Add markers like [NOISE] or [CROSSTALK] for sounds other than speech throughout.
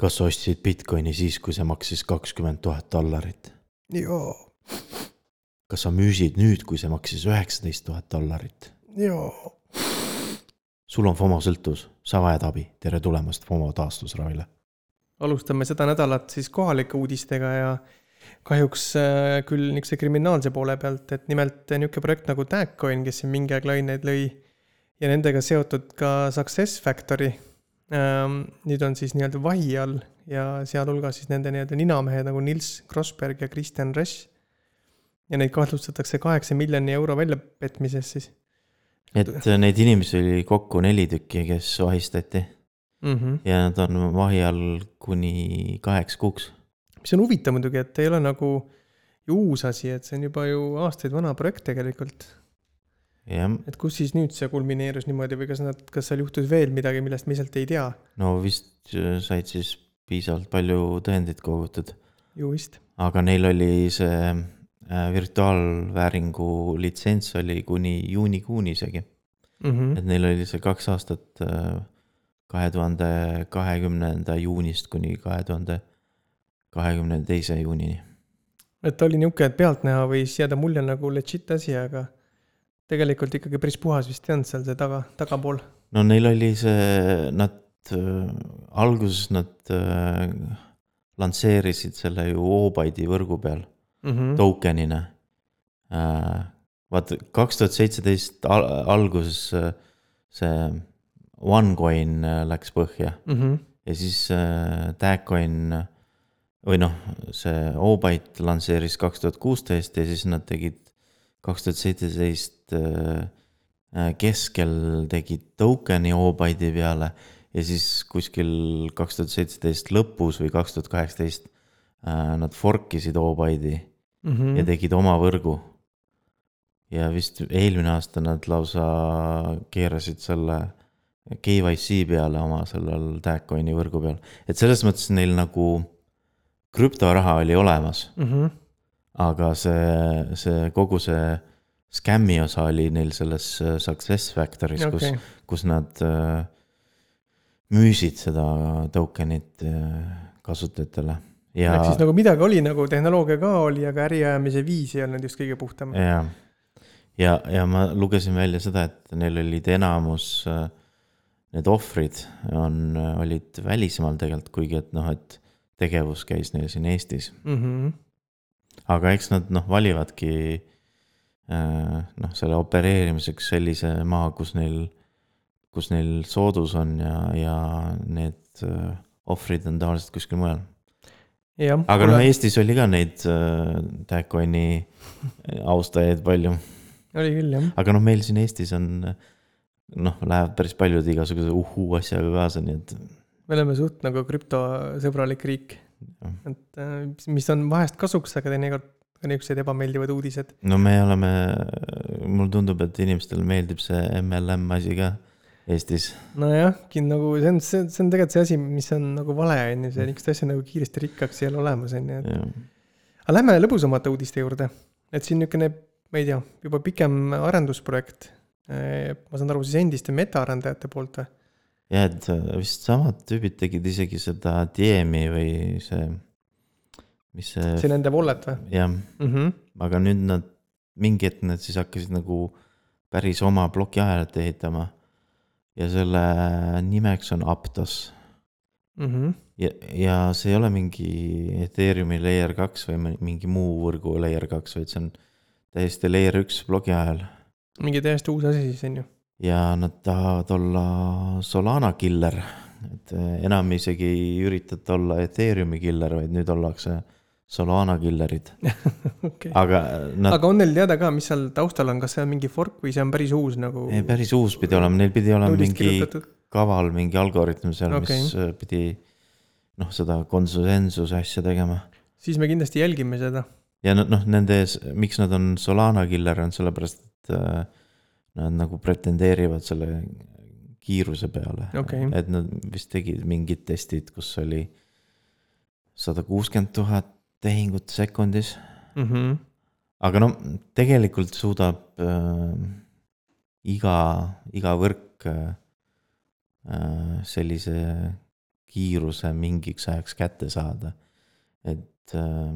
kas sa ostsid Bitcoini siis, kui see maksis kakskümmend tuhat dollarit? jaa, kas sa müüsid nüüd, kui see maksis üheksateist tuhat dollarit? jaa. sul on FOMO sõltuvus, sa vajad abi, tere tulemast FOMO taastusravile. alustame seda nädalat siis kohalike uudistega ja kahjuks äh, küll niisuguse kriminaalse poole pealt, et nimelt niisugune projekt nagu Tagcoin, kes siin mingi aeg laineid lõi ja nendega seotud ka Success Factory. Nüüd on siis nii-öelda vahi all ja sealhulgas siis nende nii-öelda ninamehed nagu Nils Krossberg ja Kristjan Resch. ja neid kahtlustatakse kaheksa miljoni euro väljapetmises siis. et neid inimesi oli kokku neli tükki, kes vahistati mm. -hmm. ja nad on vahi all kuni kaheks kuuks mis on huvitav muidugi, et ei ole nagu uus asi, et see on juba ju aastaid vana projekt tegelikult. Et kus siis nüüd see kulmineerus niimoodi või kas nad, kas seal juhtus veel midagi, millest me lihtsalt ei tea? no vist äh, said siis piisavalt palju tõendeid kogutud. ju vist. aga neil oli see äh, virtuaalvääringu litsents oli kuni juunikuuni isegi mm. -hmm. et neil oli see kaks aastat äh, kahe tuhande kahekümnenda juunist kuni kahe tuhande kahekümne teise juunini. et ta oli niisugune, et pealtnäha võis jääda mulje nagu legit asi, aga tegelikult ikkagi päris puhas vist ei olnud seal see taga, tagapool. no neil oli see, nad äh,, alguses nad äh, lansseerisid selle ju Obyte'i võrgu peal mm -hmm. token'ina äh,. vaata, kaks tuhat seitseteist alguses äh, see OneCoin äh, läks põhja mm -hmm. ja siis äh, Tagcoin äh, või noh, see Obyte lansseeris kaks tuhat kuusteist ja siis nad tegid kaks tuhat seitseteist äh, äh, keskel tegid token'i Obyte'i peale ja siis kuskil kaks tuhat seitseteist lõpus või kaks tuhat kaheksateist äh, nad fork isid Obyte'i mm -hmm. ja tegid oma võrgu. ja vist eelmine aasta nad lausa keerasid selle KYC peale oma sellel Tagcoin'i võrgu peal, et selles mõttes neil nagu krüptoraha oli olemas mm. -hmm. Aga see, see kogu see skämmi osa oli neil selles äh, success factor'is okay., kus, kus nad äh, müüsid seda token'it äh, kasutajatele. ja. ehk siis nagu midagi oli nagu tehnoloogia ka oli, aga äriajamise viis ei olnud just kõige puhtam. ja, ja, ja ma lugesin välja seda, et neil olid enamus need ohvrid on, olid välismaal tegelikult, kuigi et noh, et tegevus käis neil siin Eestis mm. -hmm. Aga eks nad noh, valivadki äh, noh, selle opereerimiseks sellise maa, kus neil, kus neil soodus on ja, ja need äh, ohvrid on tavaliselt kuskil mujal. aga noh, Eestis oli ka neid äh, Tagcoin'i austajaid palju. oli küll, jah. aga noh, meil siin Eestis on noh, lähevad päris paljud igasuguse uhuu asjaga kaasa, nii et me oleme suht nagu krüptosõbralik riik. Et äh, mis on vahest kasuks, aga teinekord ka niisugused ebameeldivad uudised. no me oleme, mulle tundub, et inimestele meeldib see MLM asi ka Eestis. nojah, nagu see on, see, see on tegelikult see asi, mis on nagu vale, on ju, see niisugust asja nagu kiiresti rikkaks ei ole olemas, on ju, et. aga lähme lõbusamate uudiste juurde, et siin niisugune, ma ei tea, juba pikem arendusprojekt. Äh, ma saan aru, siis endiste metaarendajate poolt või? Jah, et vist samad tüübid tegid isegi seda DM-i või see, mis see. see nende wallet või? jah mm, -hmm. aga nüüd nad, mingi hetk nad siis hakkasid nagu päris oma plokiahelat ehitama. ja selle nimeks on Aptos mm. -hmm. ja, ja see ei ole mingi Ethereumi layer kaks või mingi muu võrgu layer kaks, vaid see on täiesti layer üks plokiahel. mingi täiesti uus asi siis on ju ja nad tahavad olla Solana killer, et eh, enam isegi ei üritata olla Ethereumi killer, vaid nüüd ollakse Solana killerid [LAUGHS] okay.. aga nad.... aga on neil teada ka, mis seal taustal on, kas see on mingi fork või see on päris uus nagu? päris uus pidi olema, neil pidi olema mingi kirjutatud. kaval, mingi algoritm seal okay., mis eh, pidi noh, seda konsensuse asja tegema. siis me kindlasti jälgime seda. ja noh, nende, miks nad on Solana killer, on sellepärast, et nad nagu pretendeerivad selle kiiruse peale okay.. et nad vist tegid mingid testid, kus oli sada kuuskümmend tuhat tehingut sekundis mm. -hmm. aga no tegelikult suudab äh, iga, iga võrk äh, sellise kiiruse mingiks ajaks kätte saada. et äh,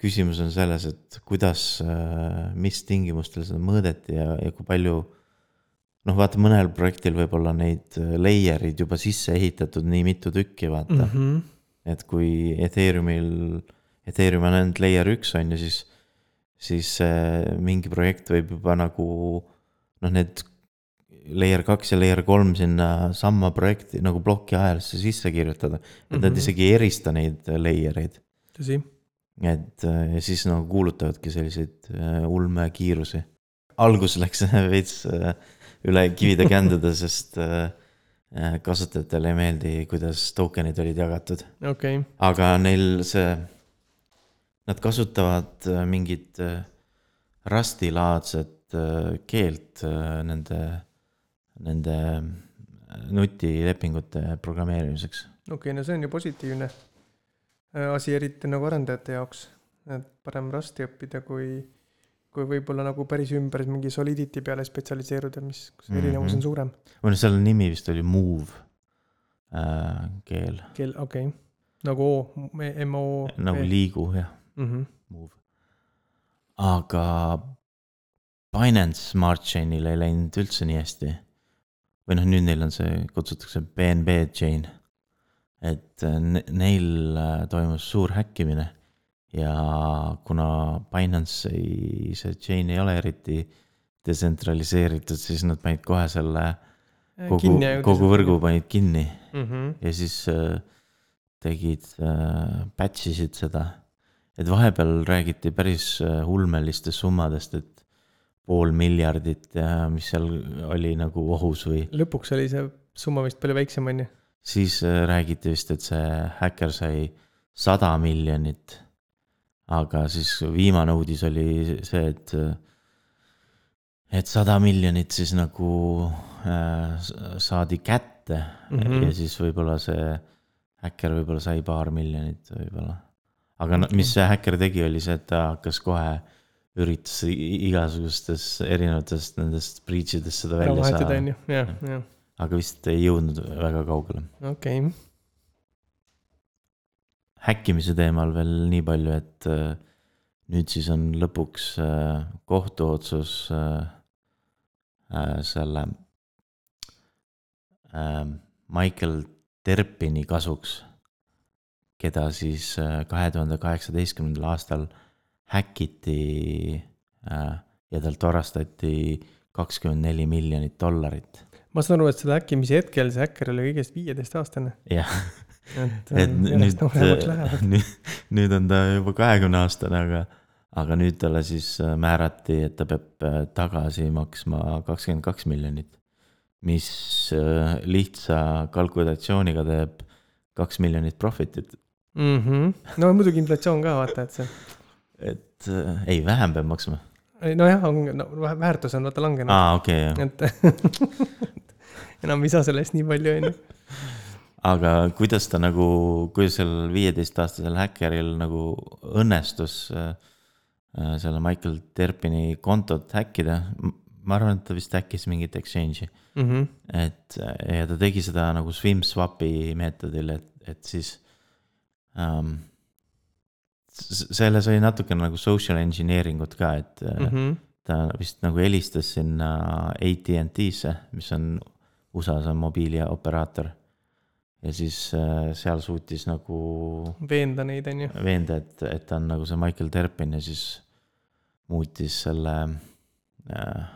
küsimus on selles, et kuidas äh,, mis tingimustel seda mõõdeti ja, ja kui palju. noh, vaata mõnel projektil võib olla neid layer'id juba sisse ehitatud nii mitu tükki, vaata mm. -hmm. et kui Ethereumil, Ethereum on ainult layer üks on ju, siis, siis äh, mingi projekt võib juba nagu noh, need layer kaks ja layer kolm sinna sama projekti nagu ploki ajalisse sisse kirjutada. et mm -hmm. nad mhm. isegi ei erista neid layer eid. tõsi. Et äh, ja siis nagu kuulutavadki selliseid äh, ulmekiirusi. algus läks [LAUGHS] veits äh, üle kivide kändude, sest kasutajatele ei meeldi, kuidas token'id olid jagatud okay.. aga neil see, nad kasutavad mingit Rasti laadset keelt nende nende nutilepingute programmeerimiseks. okei okay,, no see on ju positiivne asi, eriti nagu arendajate jaoks, et parem Rusti õppida, kui, kui võib-olla nagu päris ümber mingi Solidity peale spetsialiseeruda, mis, kus erinevus mm -hmm. on suurem. või noh, selle nimi vist oli Move äh, keel. keel, okei okay., nagu O, M-O. nagu liigu, jah mm. -hmm. Move. aga Binance Smart Chain'il ei läinud üldse nii hästi või noh, nüüd neil on see, kutsutakse BNB chain. Et äh, neil äh, toimus suur häkkimine ja kuna Binance ei, see chain ei ole eriti detsentraliseeritud, siis nad panid kohe selle kogu, kogu võrgu panid kinni mm -hmm. ja siis äh, tegid äh,, batch isid seda. et vahepeal räägiti päris äh, ulmelistest summadest, et pool miljardit ja mis seal oli nagu ohus või. lõpuks oli see summa vist palju väiksem, on ju? Siis äh, räägiti vist, et see häkker sai sada miljonit. aga siis viimane uudis oli see, et, et sada miljonit siis nagu äh, saadi kätte mm -hmm. ja siis võib-olla see häkker võib-olla sai paar miljonit võib-olla. aga no, mis see häkker tegi, oli see, et ta hakkas kohe üritas igasugustes erinevatest nendest breach idest seda välja saada. jah, jah. Aga vist ei jõudnud väga kaugele. okei okay.. häkkimise teemal veel nii palju, et äh, nüüd siis on lõpuks äh, kohtuotsus äh, selle Michael Terpini kasuks, keda siis kahe tuhande kaheksateistkümnendal aastal häkiti ja talt varastati kakskümmend neli miljonit dollarit. Ma saan aru, et selle häkkimise hetkel see häkker oli kõigest viieteistaastane. jah, et, et nüüd, [LAUGHS] nüüd, nüüd on ta juba kahekümne aastane, aga, aga nüüd talle siis äh, määrati, et ta peab äh, tagasi maksma kakskümmend kaks miljonit. mis lihtsa kalkulatsiooniga teeb kaks miljonit profit'it mm. -hmm. no muidugi inflatsioon ka vaata, et see et äh, ei, vähem peab maksma. nojah, on, no väärtus on vaata langenud. aa, okei okay,, et [LAUGHS] enam ei saa selle eest nii palju, on ju. [LAUGHS] aga kuidas ta nagu, kuidas sellel viieteistaastasel häkkeril nagu õnnestus äh, äh, selle Michael Terpini kontot häkkida? ma arvan, et ta vist häkkis mingit exchange'i mm. -hmm. et ja ta tegi seda nagu SwimSwapi meetodil, et, et siis um, selles oli natukene nagu social engineering ut ka, et mm -hmm. ta vist nagu helistas sinna AT&T-sse, mis on USA-s on mobiilioperaator. ja siis äh, seal suutis nagu. veenda neid, on ju. veenda, et, et ta on nagu see Michael Terpin ja siis muutis selle äh,.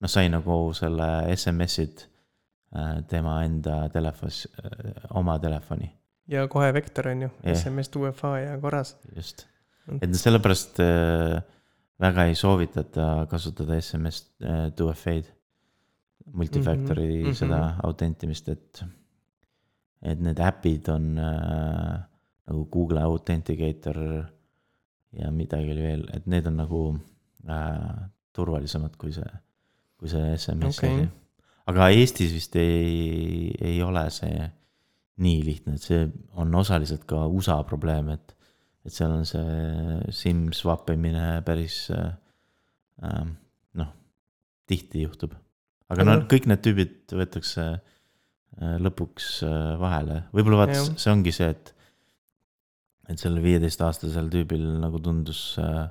noh, sai nagu selle SMS-id äh, tema enda telefonis oma telefoni ja kohe vektor on ju yeah., SMS, UFA ja korras. just, et sellepärast väga ei soovitata kasutada SMS äh, 2FA-d, multifactory mm -hmm. seda autentimist, et, et need äpid on äh, nagu Google Authenticator ja midagi oli veel, et need on nagu äh, turvalisemad kui see, kui see SMS okay.. aga Eestis vist ei, ei ole see nii lihtne, et see on osaliselt ka USA probleem, et, et seal on see SIM swap imine päris äh, noh, tihti juhtub. Aga no kõik need tüübid võetakse äh, lõpuks äh, vahele, võib-olla vaata, Jah. see ongi see, et. et sellel viieteistaastasel tüübil nagu tundus äh,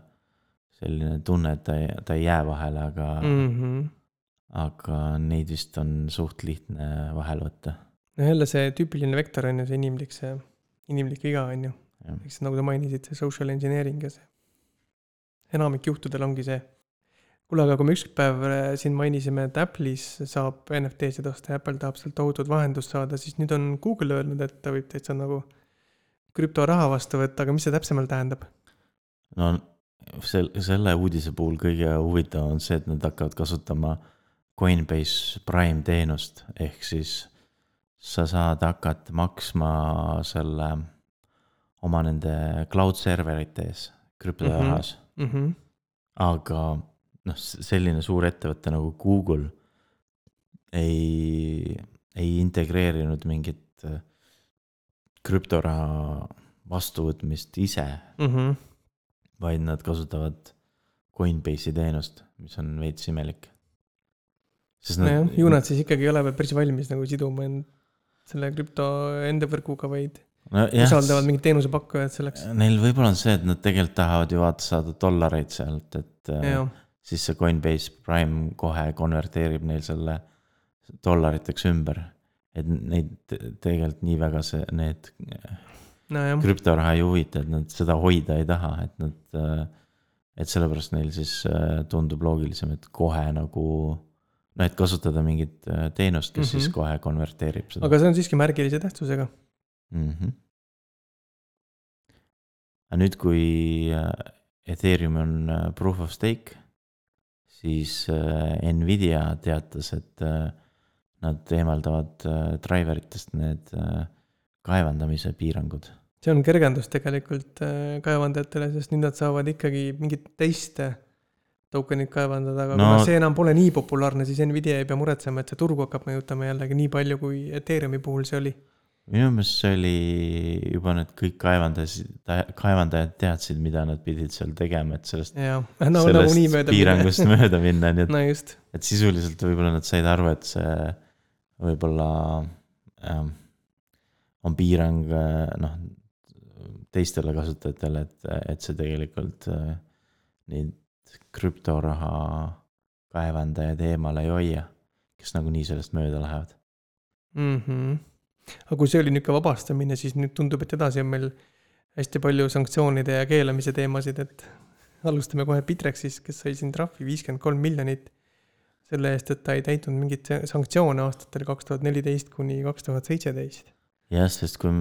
selline tunne, et ta ei, ta ei jää vahele, aga mm. mm. -hmm. aga neid vist on suht lihtne vahele võtta. no jälle see tüüpiline vektor on ju see inimlik, see inimlik viga on ju. Eks nagu sa mainisid, see social engineering ja see. enamik juhtudel ongi see. kuule, aga kui me ükspäev äh, siin mainisime, et Apple'is saab NFT-sid osta ja Apple tahab sealt tohutut vahendust saada, siis nüüd on Google öelnud, et ta võib täitsa nagu krüptoraha vastu võtta, aga mis see täpsemalt tähendab? no sel-, selle uudise puhul kõige huvitavam on see, et nad hakkavad kasutama Coinbase Prime teenust, ehk siis sa saad hakata maksma selle oma nende cloud serverite ees krüptorahas mm, -hmm. mm. -hmm. aga noh, selline suur ettevõte nagu Google ei, ei integreerinud mingit äh, krüptoraha vastuvõtmist ise Mm -hmm. vaid nad kasutavad Coinbase'i teenust, mis on veits imelik. sest nojah, ju nad siis ikkagi ei ole veel päris valmis nagu siduma end selle krüpto enda võrguga, vaid nojah, usaldavad mingit teenusepakkujat selleks. neil võib-olla on see, et nad tegelikult tahavad ju vaata saada dollareid sealt, et äh, jah, siis see Coinbase Prime kohe konverteerib neil selle dollariteks ümber. et neid te- tegelikult nii väga see, need nojah, krüptoraha ei huvita, et nad seda hoida ei taha, et nad, et sellepärast neil siis äh, tundub loogilisem, et kohe nagu noh, et kasutada mingit äh, teenust, kes mm -hmm. siis Mhm. kohe konverteerib seda. aga see on siiski märgilise tähtsusega. mm. -hmm. aga nüüd, kui äh, Ethereum on proof of stake, siis äh, Nvidia teatas, et äh, nad eemaldavad äh, driver itest need kaevandamise piirangud see on kergendus tegelikult kaevandajatele, sest nüüd nad saavad ikkagi mingit teist tokenit kaevandada, aga no, kuna see enam pole nii populaarne, siis Nvidia ei pea muretsema, et see turgu hakkab mõjutama jällegi nii palju, kui Ethereumi puhul see oli. Minu meelest see oli juba need kõik kaevandasid, kaevandajad teadsid, mida nad pidid seal tegema, et sellest no sellest nagunii mööda piirangust mööda minna, [LAUGHS] nii et, no et sisuliselt võib-olla nad said aru, et see võib-olla ähm, on piirang noh, teistele kasutajatele, et, et see tegelikult äh, neid krüptoraha kaevandajaid eemale ei hoia, kes nagunii sellest mööda lähevad. mm. -hmm. Aga kui see oli niisugune vabastamine, siis nüüd tundub, et edasi on meil hästi palju sanktsioonide ja keelamise teemasid, et alustame kohe Bitrexist, kes sai siin trahvi viiskümmend kolm miljonit selle eest, et ta ei täitnud mingeid sanktsioone aastatel kaks tuhat neliteist kuni kaks tuhat seitseteist. jah, sest kui,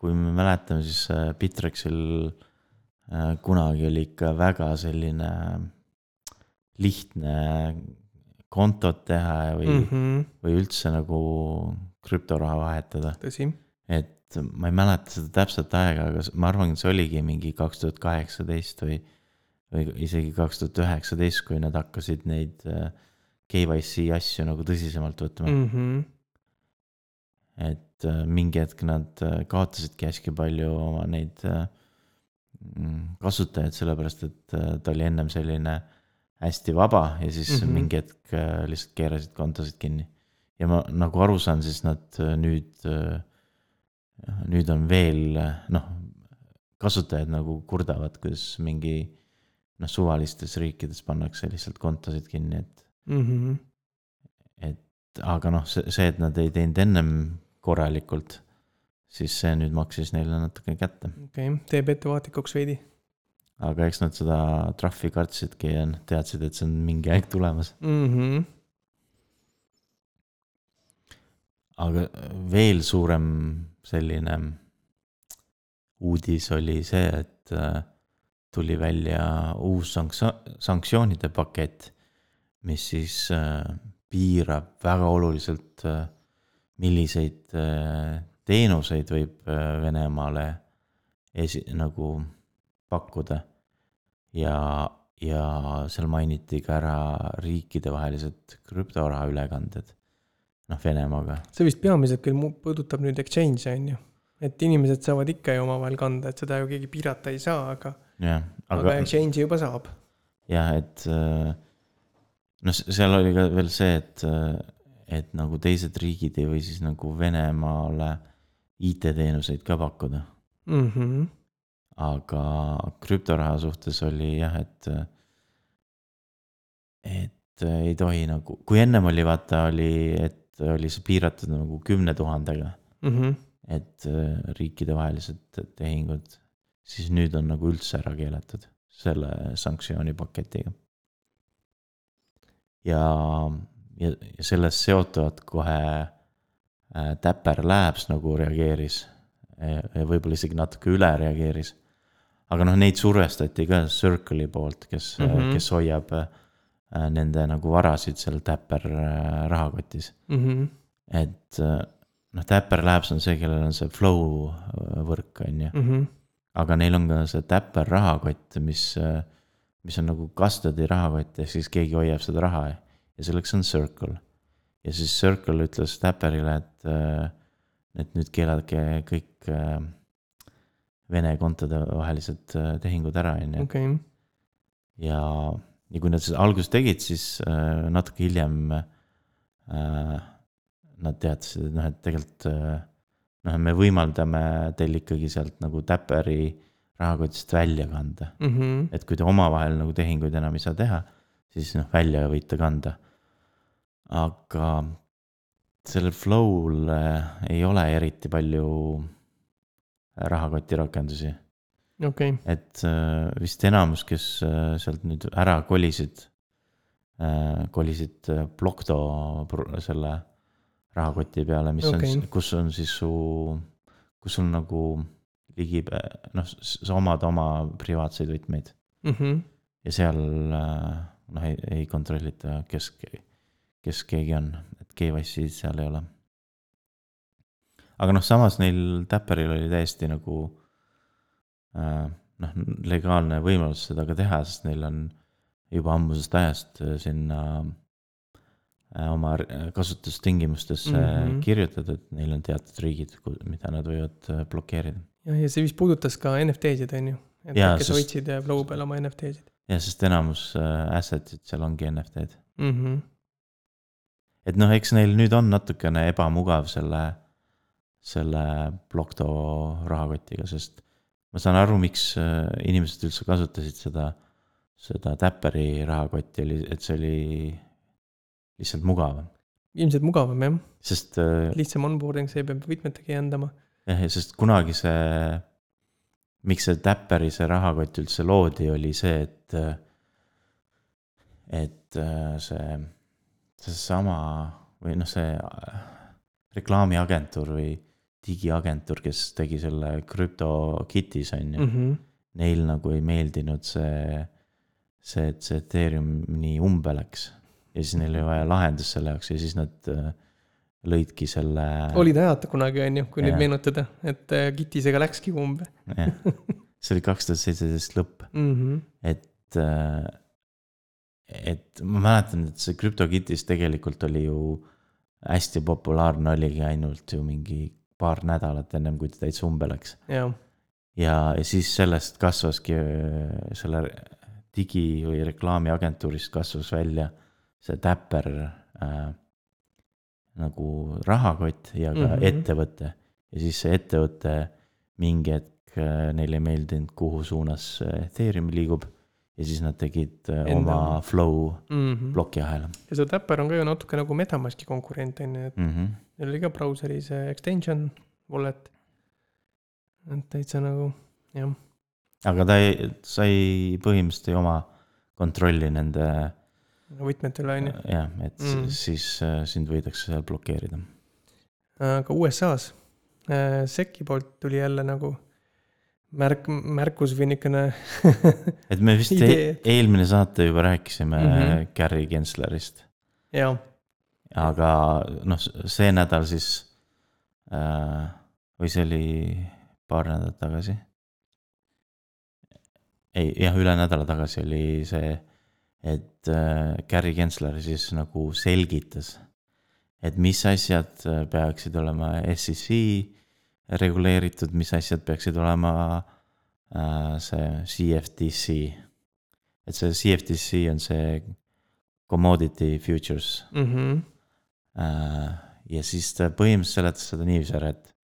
kui me mäletame, siis äh, Bitrexil äh, kunagi oli ikka väga selline lihtne kontot teha või mm. -hmm. või üldse nagu krüptoraha vahetada. et ma ei mäleta seda täpset aega, aga ma arvan, et see oligi mingi kaks tuhat kaheksateist või, või isegi kaks tuhat üheksateist, kui nad hakkasid neid äh, KYC asju nagu tõsisemalt võtma mm.. Mhm. et äh, mingi hetk nad äh, kaotasidki hästi palju oma neid mm, kasutajaid, sellepärast et ta oli ennem selline hästi vaba ja siis mm. -hmm. mingi hetk äh, lihtsalt keerasid kontosid kinni. ja ma nagu aru saan, siis nad äh, nüüd, nüüd on veel äh, noh, kasutajad nagu kurdavad, kuidas mingi noh, suvalistes riikides pannakse lihtsalt kontosid kinni, et Mhm. et aga noh, see, see, et nad ei teinud ennem korralikult, siis see nüüd maksis neile natuke kätte. okei okay., teeb ettevaatikuks veidi aga eks nad seda trahvi kartsidki ja noh, teadsid, et see on mingi aeg tulemas. mm. -hmm. aga veel suurem selline uudis oli see, et äh, tuli välja uus sanktsioon, sanktsioonide pakett, mis siis äh, piirab väga oluliselt, milliseid äh, teenuseid võib Venemaale esi-, nagu pakkuda. ja, ja seal mainiti ka ära riikidevahelised krüptoraha ülekanded, noh Venemaaga see vist peamiselt küll puudutab nüüd exchange'e on ju. et inimesed saavad ikka ju omavahel kanda, et seda ju keegi piirata ei saa, aga, jah, aga aga exchange'i juba saab. jah, et äh, noh, seal oli ka veel see, et, et nagu teised riigid ei või siis nagu Venemaale IT-teenuseid ka pakkuda mm. -hmm. Aga krüptoraha suhtes oli jah, et, et ei tohi nagu, kui ennem oli vaata, oli, et oli see piiratud nagu kümne tuhandega, Mm -hmm. et äh, riikidevahelised tehingud, siis nüüd on nagu üldse ära keelatud selle sanktsioonipaketiga. ja, ja, ja sellest seotuvalt kohe äh, Täpper Labs nagu reageeris võib-olla isegi natuke üle reageeris. Aga noh, neid survestati ka Circle'i poolt, kes mm, Mhm. -hmm. kes hoiab äh, nende nagu varasid seal Täpper äh, rahakotis. Mm -hmm. et äh, noh, Täpper Labs on see, kellel on see flow võrk, on ju. -hmm. aga neil on ka see Täpper rahakott, mis, mis on nagu custody rahakott, ehk siis keegi hoiab seda raha ja selleks on Circle. ja siis Circle ütles Täpperile, et, et nüüd keelake kõik Vene kontode vahelised äh, tehingud ära, on ju. ja, ja kui nad seda alguses tegid, siis äh, natuke hiljem äh, nad teatasid, et noh, et tegelikult äh, noh, me võimaldame teil ikkagi sealt nagu Täpperi rahakotist välja kanda. mm. -hmm. et kui te omavahel nagu tehinguid enam ei saa teha, siis noh, välja võite kanda. aga sellel Flow'l ei ole eriti palju rahakotirakendusi okei, et äh, vist enamus, kes äh, sealt nüüd ära kolisid äh,, kolisid Blocto selle rahakoti peale, mis Okei. on, kus on siis su, kus sul nagu ligi, noh, sa omad oma privaatseid võtmeid mm. -hmm. ja seal noh, ei, ei kontrollita, kes, kes keegi on, et KYC-d seal ei ole. Aga noh, samas neil Täpperil oli täiesti nagu äh, noh, legaalne võimalus seda ka teha, sest neil on juba ammusest ajast äh, sinna äh, oma kasutustingimustesse mm. -hmm. kirjutatud, et neil on teatud riigid, mida nad võivad äh, blokeerida. ja, ja see vist puudutas ka NFT-sid, on ju. et need, kes sest- hoidsid äh, Flow peal oma NFT-sid ja sest enamus äh, asset'id seal ongi NFT-d. mm. -hmm. et noh, eks neil nüüd on natukene ebamugav selle, selle Blocto rahakotiga, sest ma saan aru, miks äh, inimesed üldse kasutasid seda, seda Täpperi rahakotti oli, et see oli lihtsalt mugavam, ilmselt mugavam jah, sest äh, lihtsam onboarding, see ei pea võtmetegi jändama. jah, sest kunagi see, miks see Täpperi see rahakott üldse loodi, oli see, et, et äh, see, seesama või noh, see reklaamiagentuur või digiagentuur, kes tegi selle CryptoKitties on ju mm. -hmm. neil nagu ei meeldinud see, see, et see Ethereum nii umbe läks ja siis neil oli vaja lahendust selle jaoks ja siis nad äh, lõidki selle. olid ajad kunagi, on ju, kui nüüd Jaa. meenutada, et äh, Kitisega läkski umbe jah, see oli kaks tuhat seitseteist lõpp, mm. -hmm. et, et ma mäletan, et see CryptoKitties tegelikult oli ju hästi populaarne, oligi ainult ju mingi paar nädalat ennem, kui ta täitsa umbe läks. jah, ja, ja siis sellest kasvaski öö, selle digi- või reklaamiagentuurist kasvas välja see Täpper äh, nagu rahakott ja ka mm. -hmm. ettevõte. ja siis see ettevõte mingi hetk äh, neile ei meeldinud, kuhu suunas äh, Ethereum liigub ja siis nad tegid äh, Enda- oma flow mm -hmm. plokiahela ja see Tapper on ka ju natuke nagu Metamaski konkurent, on ju, et mm. -hmm. Neil oli ka brauseri see extension wallet. et täitsa nagu jah, aga ta ei, sai põhimõtteliselt ei oma kontrolli nende võtmete üle on ju. jah, et Mm. siis äh, sind võidakse seal blokeerida aga USA-s äh, SEC-i poolt tuli jälle nagu märk, märkus või niisugune [LAUGHS] et me vist e eelmine saate juba rääkisime mm. -hmm. Gary Genslerist, jah, aga noh, see nädal siis äh, või see oli paar nädalat tagasi. ei, jah, üle nädala tagasi oli see, et äh, Gary Gensler siis nagu selgitas, et mis asjad äh, peaksid olema SEC reguleeritud, mis asjad peaksid olema äh, see CFTC. et see CFTC on see commodity futures mm. -hmm. Äh, ja siis ta põhimõtteliselt seletas seda niiviisi ära, et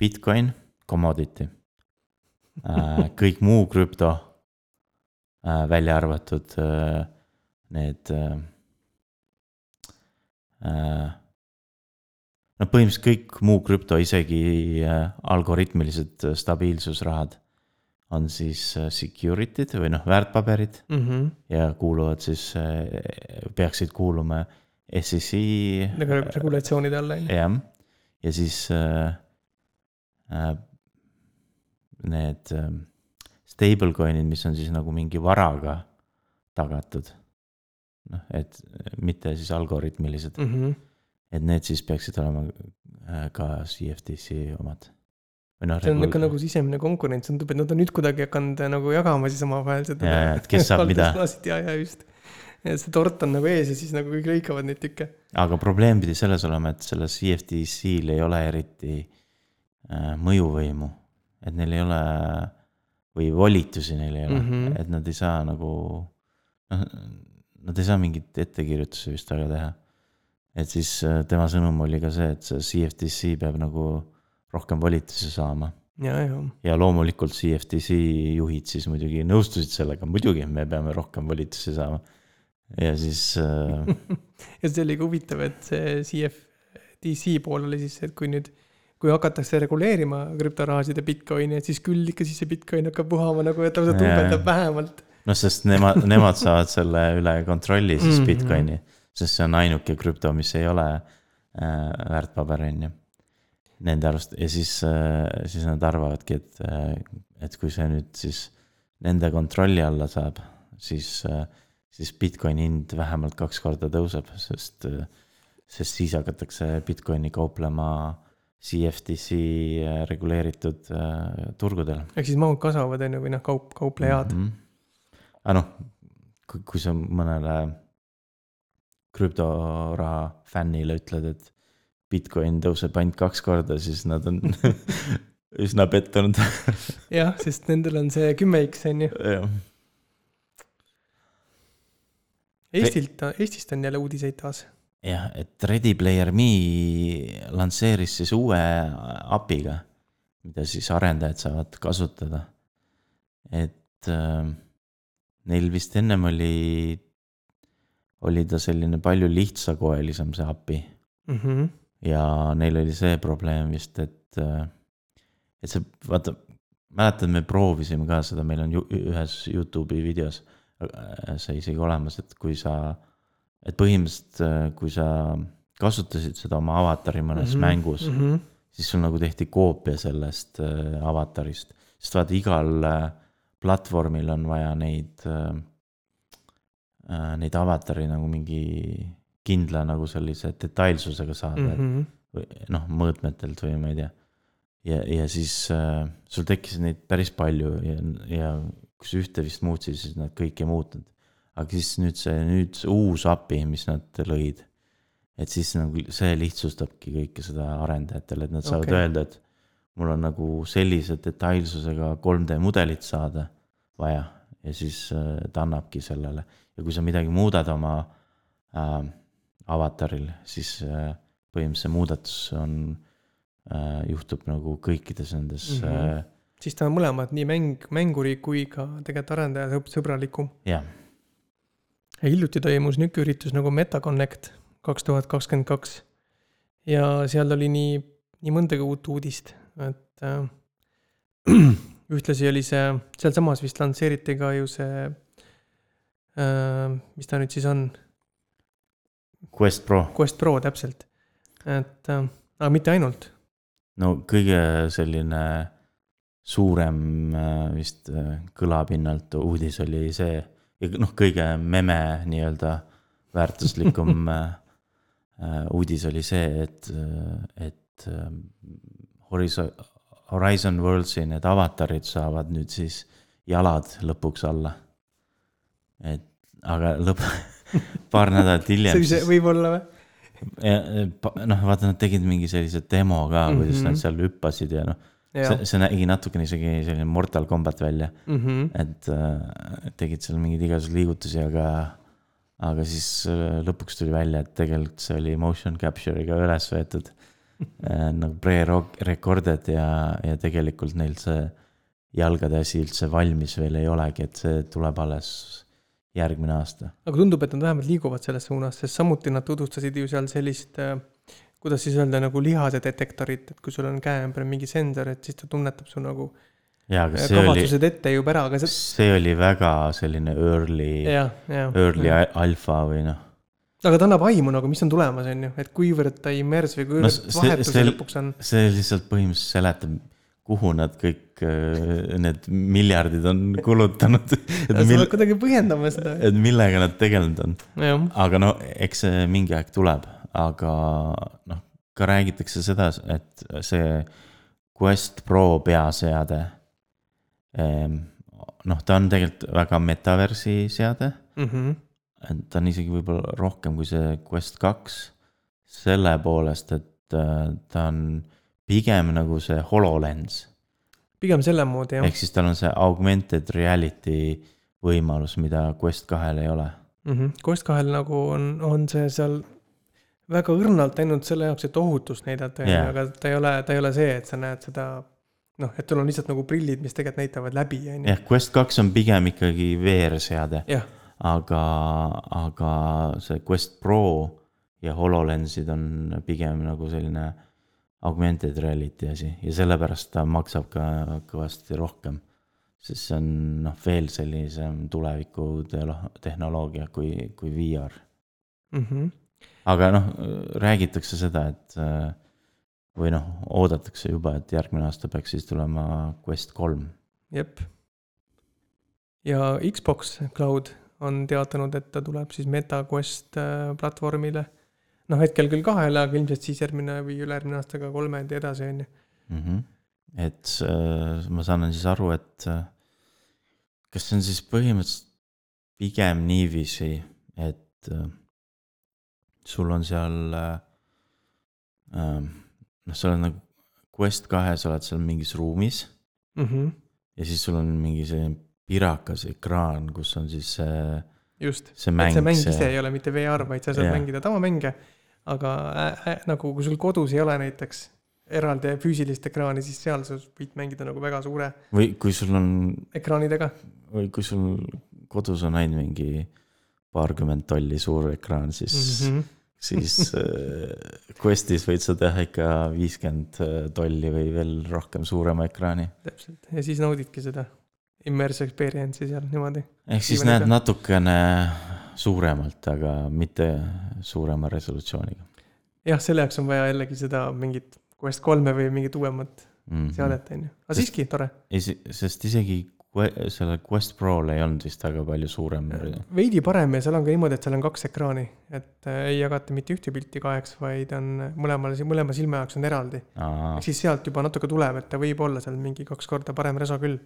Bitcoin, commodity äh,, [LAUGHS] kõik muu krüpto äh,, välja arvatud need no põhimõtteliselt kõik muu krüpto, isegi algoritmilised stabiilsusrahad on siis security'd või noh, väärtpaberid mm. -hmm. ja kuuluvad siis, peaksid kuuluma SEC. nagu regulatsioonide alla, on ju. jah, ja siis äh, äh, need äh, stablecoin'id, mis on siis nagu mingi varaga tagatud. noh, et mitte siis algoritmilised mm. -hmm. et need siis peaksid olema äh, ka CFTC omad No, see on nihuke nagu sisemine konkurents, tundub, et nad on nüüd kuidagi hakanud nagu jagama siis omavahel seda. et kes saab [LAUGHS] mida. ja, ja just ja see tort on nagu ees ja siis nagu kõik lõikavad neid tükke. aga probleem pidi selles olema, et selles EFTC-l ei ole eriti äh, mõjuvõimu, et neil ei ole või volitusi neil ei ole mm, -hmm. et nad ei saa nagu noh, nad ei saa mingit ettekirjutusi vist väga teha. et siis äh, tema sõnum oli ka see, et see CFTC peab nagu rohkem volitusi saama ja, ja. ja loomulikult CFTC juhid siis muidugi nõustusid sellega, muidugi me peame rohkem volitusi saama ja siis äh.... [LAUGHS] ja see oli ka huvitav, et see CFTC pool oli siis, et kui nüüd, kui hakatakse reguleerima krüptorahasid ja Bitcoini, et siis küll ikka siis see Bitcoin hakkab puhama nagu, et lausa tuubeldab vähemalt. noh, sest nemad, nemad saavad selle üle kontrolli siis mm -hmm. Bitcoini, sest see on ainuke krüpto, mis ei ole äh, väärtpaber, on ju. Nende arust ja siis äh,, siis nad arvavadki, et, äh, et kui see nüüd siis nende kontrolli alla saab, siis äh, siis Bitcoini hind vähemalt kaks korda tõuseb, sest, sest siis hakatakse Bitcoini kauplema CFTC reguleeritud äh, turgudel. ehk siis mahud kasvavad, on ju, või noh, kaup, kauplejad mm. -hmm. aga noh, kui, kui sa mõnele krüptoraha fännile ütled, et Bitcoin tõuseb ainult kaks korda, siis nad on [LAUGHS] üsna pettunud jah, sest nendel on see kümme X on ju. jah Eestilt, Eestist on jälle uudiseid taas. jah, et Ready Player Me lansseeris siis uue API-ga, mida siis arendajad saavad kasutada. et äh, neil vist ennem oli, oli ta selline palju lihtsakoelisem, see API mm. -hmm. ja neil oli see probleem vist, et, äh, et see, vaata, mäletad, me proovisime ka seda, meil on ju, ühes Youtube'i videos see isegi olemas, et kui sa, et põhimõtteliselt, äh, kui sa kasutasid seda oma avatari mõnes mm -hmm. mängus mm, -hmm. siis sul nagu tehti koopia sellest äh, avatarist. sest vaata, igal platvormil on vaja neid, neid avatari nagu mingi kindla nagu sellise detailsusega saada mm, -hmm. noh, mõõtmetelt või ma ei tea. ja, ja siis äh, sul tekkis neid päris palju ja, ja kus ühte vist muutsid, siis nad kõiki ei muutnud. aga siis nüüd see, nüüd see uus API, mis nad lõid, et siis nagu see lihtsustabki kõike seda arendajatele, et nad saavad okay. öelda, et mul on nagu sellise detailsusega 3D mudelit saada vaja ja siis äh, ta annabki sellele. ja kui sa midagi muudad oma äh, avataril, siis äh, põhimõtteliselt see muudatus on äh,, juhtub nagu kõikides nendes mm -hmm. äh, siis ta on mõlemad, nii mäng, mänguri kui ka tegelikult arendaja sõbralikum. jah. hiljuti toimus niisugune üritus nagu MetaConnect kaks tuhat kakskümmend kaks. ja seal oli nii, nii mõndagi uut uudist, et äh, [CLEARS THROAT] ühtlasi oli see, sealsamas vist lansseeriti ka ju see äh,, mis ta nüüd siis on? Quest Pro. Quest Pro, täpselt. et äh,, aga mitte ainult. no kõige selline suurem äh, vist äh, kõlapinnalt uudis oli see, noh, kõige meme nii-öelda väärtuslikum [LAUGHS] äh, uudis oli see, et, et Horizon, Horizon Worldsi need avatarid saavad nüüd siis jalad lõpuks alla. et aga lõpp, [LAUGHS] paar nädalat [LAUGHS] hiljem. see võib-olla või? noh, vaata, nad tegid mingi sellise demo ka, kuidas mm -hmm. nad seal hüppasid ja noh see, see nägi natukene isegi selline Mortal Combat välja mm. -hmm. et äh, tegid seal mingeid igasuguseid liigutusi, aga, aga siis äh, lõpuks tuli välja, et tegelikult see oli motion capture'iga üles võetud [LAUGHS] äh, nagu pre-recorded ja, ja tegelikult neil see jalgade asi üldse valmis veel ei olegi, et see tuleb alles järgmine aasta. aga tundub, et nad vähemalt liiguvad selles suunas, sest samuti nad tutvustasid ju seal sellist äh, kuidas siis öelda, nagu lihase detektorit, et kui sul on käe ümber mingi sensor, et siis ta tunnetab su nagu jaa, aga see oli, ette juba ära, aga see, see oli väga selline early, early ja. alfa või noh. aga ta annab aimu nagu, mis on tulemas, on ju, et kuivõrd ta immerse või kuivõrd no, vahetuse lõpuks on. see lihtsalt põhimõtteliselt seletab, kuhu nad kõik äh, need miljardid on [LAUGHS] kulutanud sa pead kuidagi põhjendama seda. et millega nad tegelenud on. aga no eks see mingi aeg tuleb, aga noh, ka räägitakse seda, et see Quest Pro peaseade Ehm, noh, ta on tegelikult väga metaversi seade mm. -hmm. et ta on isegi võib-olla rohkem kui see Quest kaks. selle poolest, et äh, ta on pigem nagu see HoloLens. pigem selle moodi jah. ehk siis tal on see augmented reality võimalus, mida Quest kahel ei ole mm. -hmm. Quest kahel nagu on, on see seal väga õrnalt ainult selle jaoks, et ohutust näidata yeah., aga ta ei ole, ta ei ole see, et sa näed seda noh, et sul on lihtsalt nagu prillid, mis tegelikult näitavad läbi, on ju. jah, Quest kaks on pigem ikkagi VR-seade. aga, aga see Quest Pro ja HoloLensid on pigem nagu selline augmented reality asi ja sellepärast ta maksab ka kõvasti rohkem. sest see on noh, veel sellisem tuleviku tehnoloogia kui, kui VR mm. -hmm. Aga noh, räägitakse seda, et või noh, oodatakse juba, et järgmine aasta peaks siis tulema Quest kolm. jep. ja Xbox Cloud on teatanud, et ta tuleb siis MetaQuest äh, platvormile. noh, hetkel küll kahele, aga ilmselt siis järgmine või ülejärgmine aasta ka kolmanda ja edasi, on ju. Mhm. et äh, ma saan siis aru, et äh, kas see on siis põhimõtteliselt pigem niiviisi, et äh, sul on seal äh, äh noh, sa oled nagu Quest kahes oled seal mingis ruumis mm. -hmm. ja siis sul on mingi selline pirakas ekraan, kus on siis see. just, et see mäng see... ise ei ole mitte VR, vaid sa saad yeah. mängida tavamänge. aga äh, äh, nagu kui sul kodus ei ole näiteks eraldi füüsilist ekraani, siis seal sa võid mängida nagu väga suure. või kui sul on. ekraanidega. või kui sul kodus on ainult mingi paarkümmend tolli suur ekraan, siis mm. -hmm siis [LAUGHS] äh, Questis võid sa teha ikka viiskümmend äh, tolli või veel rohkem suurema ekraani. täpselt, ja siis naudidki seda immerse experience'i seal niimoodi. ehk siis näed natukene suuremalt, aga mitte suurema resolutsiooniga. jah, selle jaoks on vaja jällegi seda mingit Quest kolme või mingit uuemat mm -hmm. seadet, on ju, aga siiski tore. sest isegi sellel Quest Prol ei olnud vist väga palju suurem. veidi parem ja seal on ka niimoodi, et seal on kaks ekraani, et äh, ei jagata mitte ühte pilti kaheks, vaid on mõlemal, mõlema silma jaoks on eraldi. ehk siis sealt juba natuke tuleb, et ta võib olla seal mingi kaks korda parem reso küll.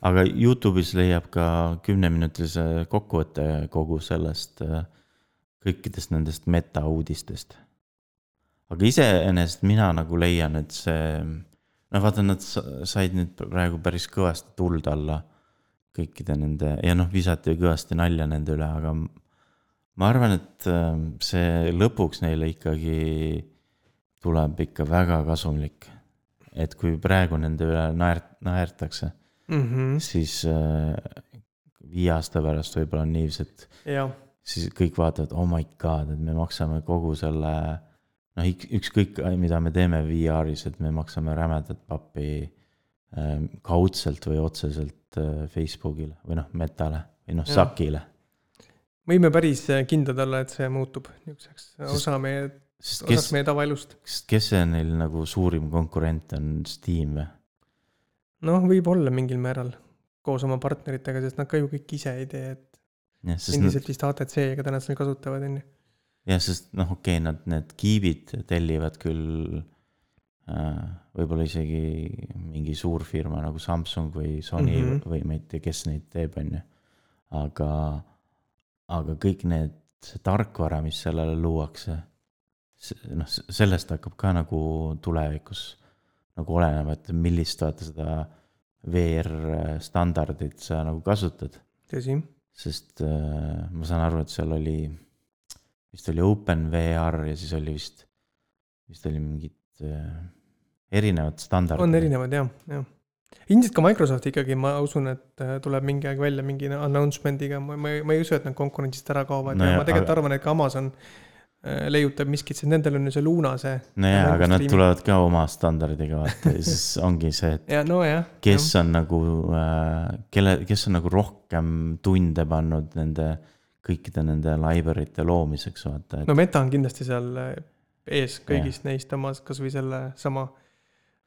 aga Youtube'is leiab ka kümneminutilise kokkuvõtte kogu sellest, äh, kõikidest nendest metauudistest. aga iseenesest mina nagu leian, et see no vaata, nad said nüüd praegu päris kõvasti tuld alla kõikide nende ja noh, visati kõvasti nalja nende üle, aga ma arvan, et ähm, see lõpuks neile ikkagi tuleb ikka väga kasumlik. et kui praegu nende üle naert-, naertakse mm, -hmm. siis äh, viie aasta pärast võib-olla on niiviisi, et ja. siis kõik vaatavad, oh my god, et me maksame kogu selle noh, ükskõik, mida me teeme VR-is, et me maksame rämedat pappi äh, kaudselt või otseselt äh, Facebookile või noh, Metale või noh, Sakile. võime päris äh, kindlad olla, et see muutub niisuguseks osa meie, osaks meie tavaelust. kes see neil nagu suurim konkurent on, Steam või? noh, võib-olla mingil määral koos oma partneritega, sest nad ka ju kõik ise ei tee, et endiselt vist ATC-ga täna seda kasutavad, on ju jah, sest noh, okei okay,, nad need kiibid tellivad küll äh, võib-olla isegi mingi suurfirma nagu Samsung või Sony mm -hmm. või ma ei tea, kes neid teeb, on ju. aga, aga kõik need, see tarkvara, mis sellele luuakse, noh, sellest hakkab ka nagu tulevikus nagu olenema, et millist vaata seda VR standardit sa nagu kasutad. tõsi sest äh, ma saan aru, et seal oli, vist oli OpenVR ja siis oli vist, vist oli mingid äh, erinevad standardid. on erinevad jah, jah. ilmselt ka Microsoft ikkagi, ma usun, et äh, tuleb mingi aeg välja mingi announcement'iga, ma, ma ei, ma ei usu, et nad konkurentsist ära kaovad no ja, ja ma tegelikult aga... arvan, et ka Amazon äh, leiutab miskit, sest nendel on ju see Luna see. nojah, aga nad tulevad ka oma standardiga vaata ja siis [LAUGHS] ongi see, et ja, no, jah, kes jah. on nagu äh,, kelle, kes on nagu rohkem tunde pannud nende kõikide nende library'te loomiseks, vaata et.... no Meta on kindlasti seal äh, ees kõigist ja. neist omas, kasvõi selle sama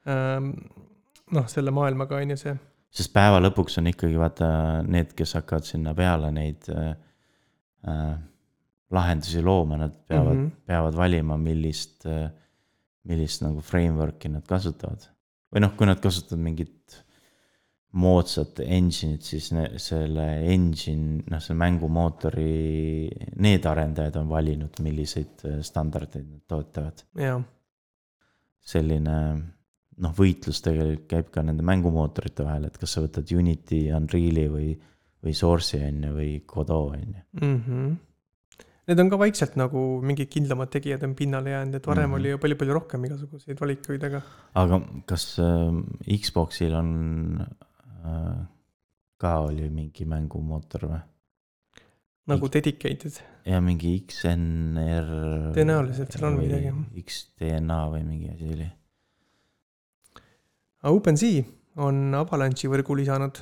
ähm, noh, selle maailmaga on ju see. sest päeva lõpuks on ikkagi vaata need, kes hakkavad sinna peale neid äh, lahendusi looma, nad peavad mm, -hmm. peavad valima, millist millist nagu framework'i nad kasutavad. või noh, kui nad kasutavad mingit moodsat engine'it, siis ne, selle engine, noh, selle mängumootori, need arendajad on valinud, milliseid äh, standardeid nad toetavad. selline noh, võitlus tegelikult käib ka nende mängumootorite vahel, et kas sa võtad Unity, Unreal'i või, või Source'i on ju, või Godot on ju. Mhm. Need on ka vaikselt nagu mingid kindlamad tegijad on pinnale jäänud, et varem mm -hmm. oli ju palju-palju rohkem igasuguseid valikuid, aga. aga kas äh, Xbox'il on ka oli mingi mängumootor või? nagu dedicated? ja mingi XNR. tõenäoliselt seal on midagi. XDNA või mingi asi oli aga OpenSea on Avalanche'i võrgu lisanud.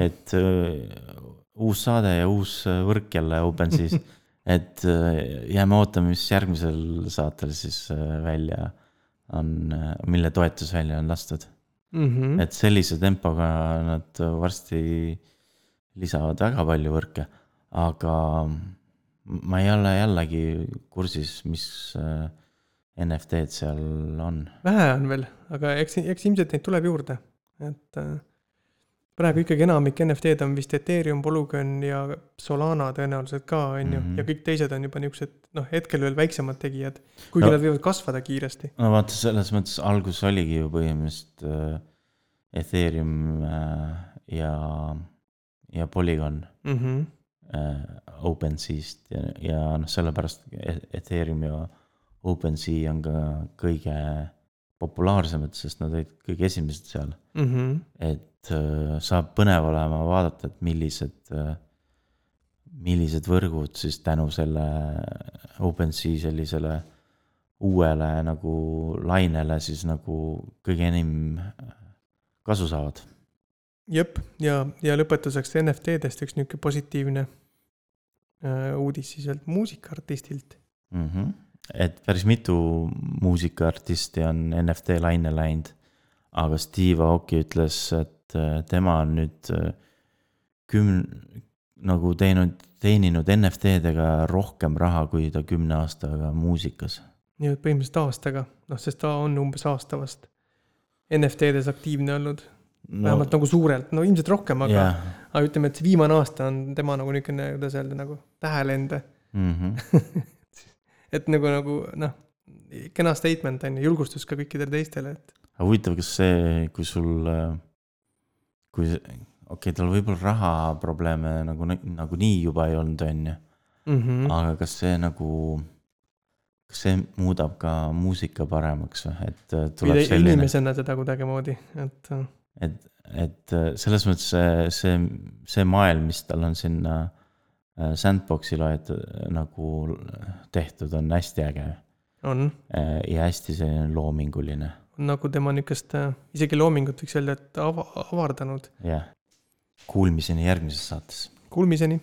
et uh, uus saade ja uus äh, võrk jälle OpenSea's [LAUGHS] et jääme ootama, mis järgmisel saatel siis välja on, mille toetus välja on lastud mm. -hmm. et sellise tempoga nad varsti lisavad väga palju võrke, aga ma ei ole jällegi kursis, mis uh, NFT-d seal on? vähe on veel, aga eks, eks ilmselt neid tuleb juurde, et äh, praegu ikkagi enamik NFT-d on vist Ethereum, Polygon ja Solana tõenäoliselt ka, on ju, ja mhm. kõik teised on juba niisugused noh, hetkel veel väiksemad tegijad, kuigi no, nad võivad kasvada kiiresti. no vaata, selles mõttes algus oligi ju põhimõtteliselt äh, Ethereum äh, ja, ja Polygon mm -hmm. äh, OpenSea'st ja, ja noh, sellepärast e-, Ethereum ja OpenSea on ka kõige populaarsemad, sest nad olid kõige esimesed seal mm. -hmm. et äh, saab põnev olema vaadata, et millised äh,, millised võrgud siis tänu selle OpenSea sellisele uuele nagu lainele siis nagu kõige enim kasu saavad. jep, ja, ja lõpetuseks NFT-dest üks niisugune positiivne äh, uudis siis ühelt muusikaartistilt mm. -hmm et päris mitu muusikaartisti on NFT laine läinud. aga Steve Aoki ütles, et äh, tema on nüüd äh, kümn-, nagu teinud, teeninud NFT-dega rohkem raha, kui ta kümne aastaga muusikas. nii et põhimõtteliselt aastaga, noh, sest ta on umbes aasta vast NFT-des aktiivne olnud no,. vähemalt nagu suurelt, no ilmselt rohkem, aga yeah., aga ütleme, et see viimane aasta on tema nagu niisugune, kuidas öelda, nagu tähelend mm. -hmm. [LAUGHS] et nagu, nagu noh, kena statement on ju, julgustus ka kõikidele teistele, et. aga huvitav, kas see, kui sul, kui, okei okay,, tal võib-olla rahaprobleeme nagu, nagunii juba ei olnud, on ju. Mhm. aga kas see nagu, kas see muudab ka muusika paremaks või, et äh, tuleb selline. inimesena teda kuidagimoodi, et. Äh. et, et äh, selles mõttes see, see, see maailm, mis tal on sinna Äh, sandbox'i loed äh, nagu tehtud, on hästi äge. on. Äh, ja hästi selline loominguline. nagu tema niisugust, isegi loomingut võiks öelda, et ava-, avardanud. jah, kuulmiseni järgmises saates. Kuulmiseni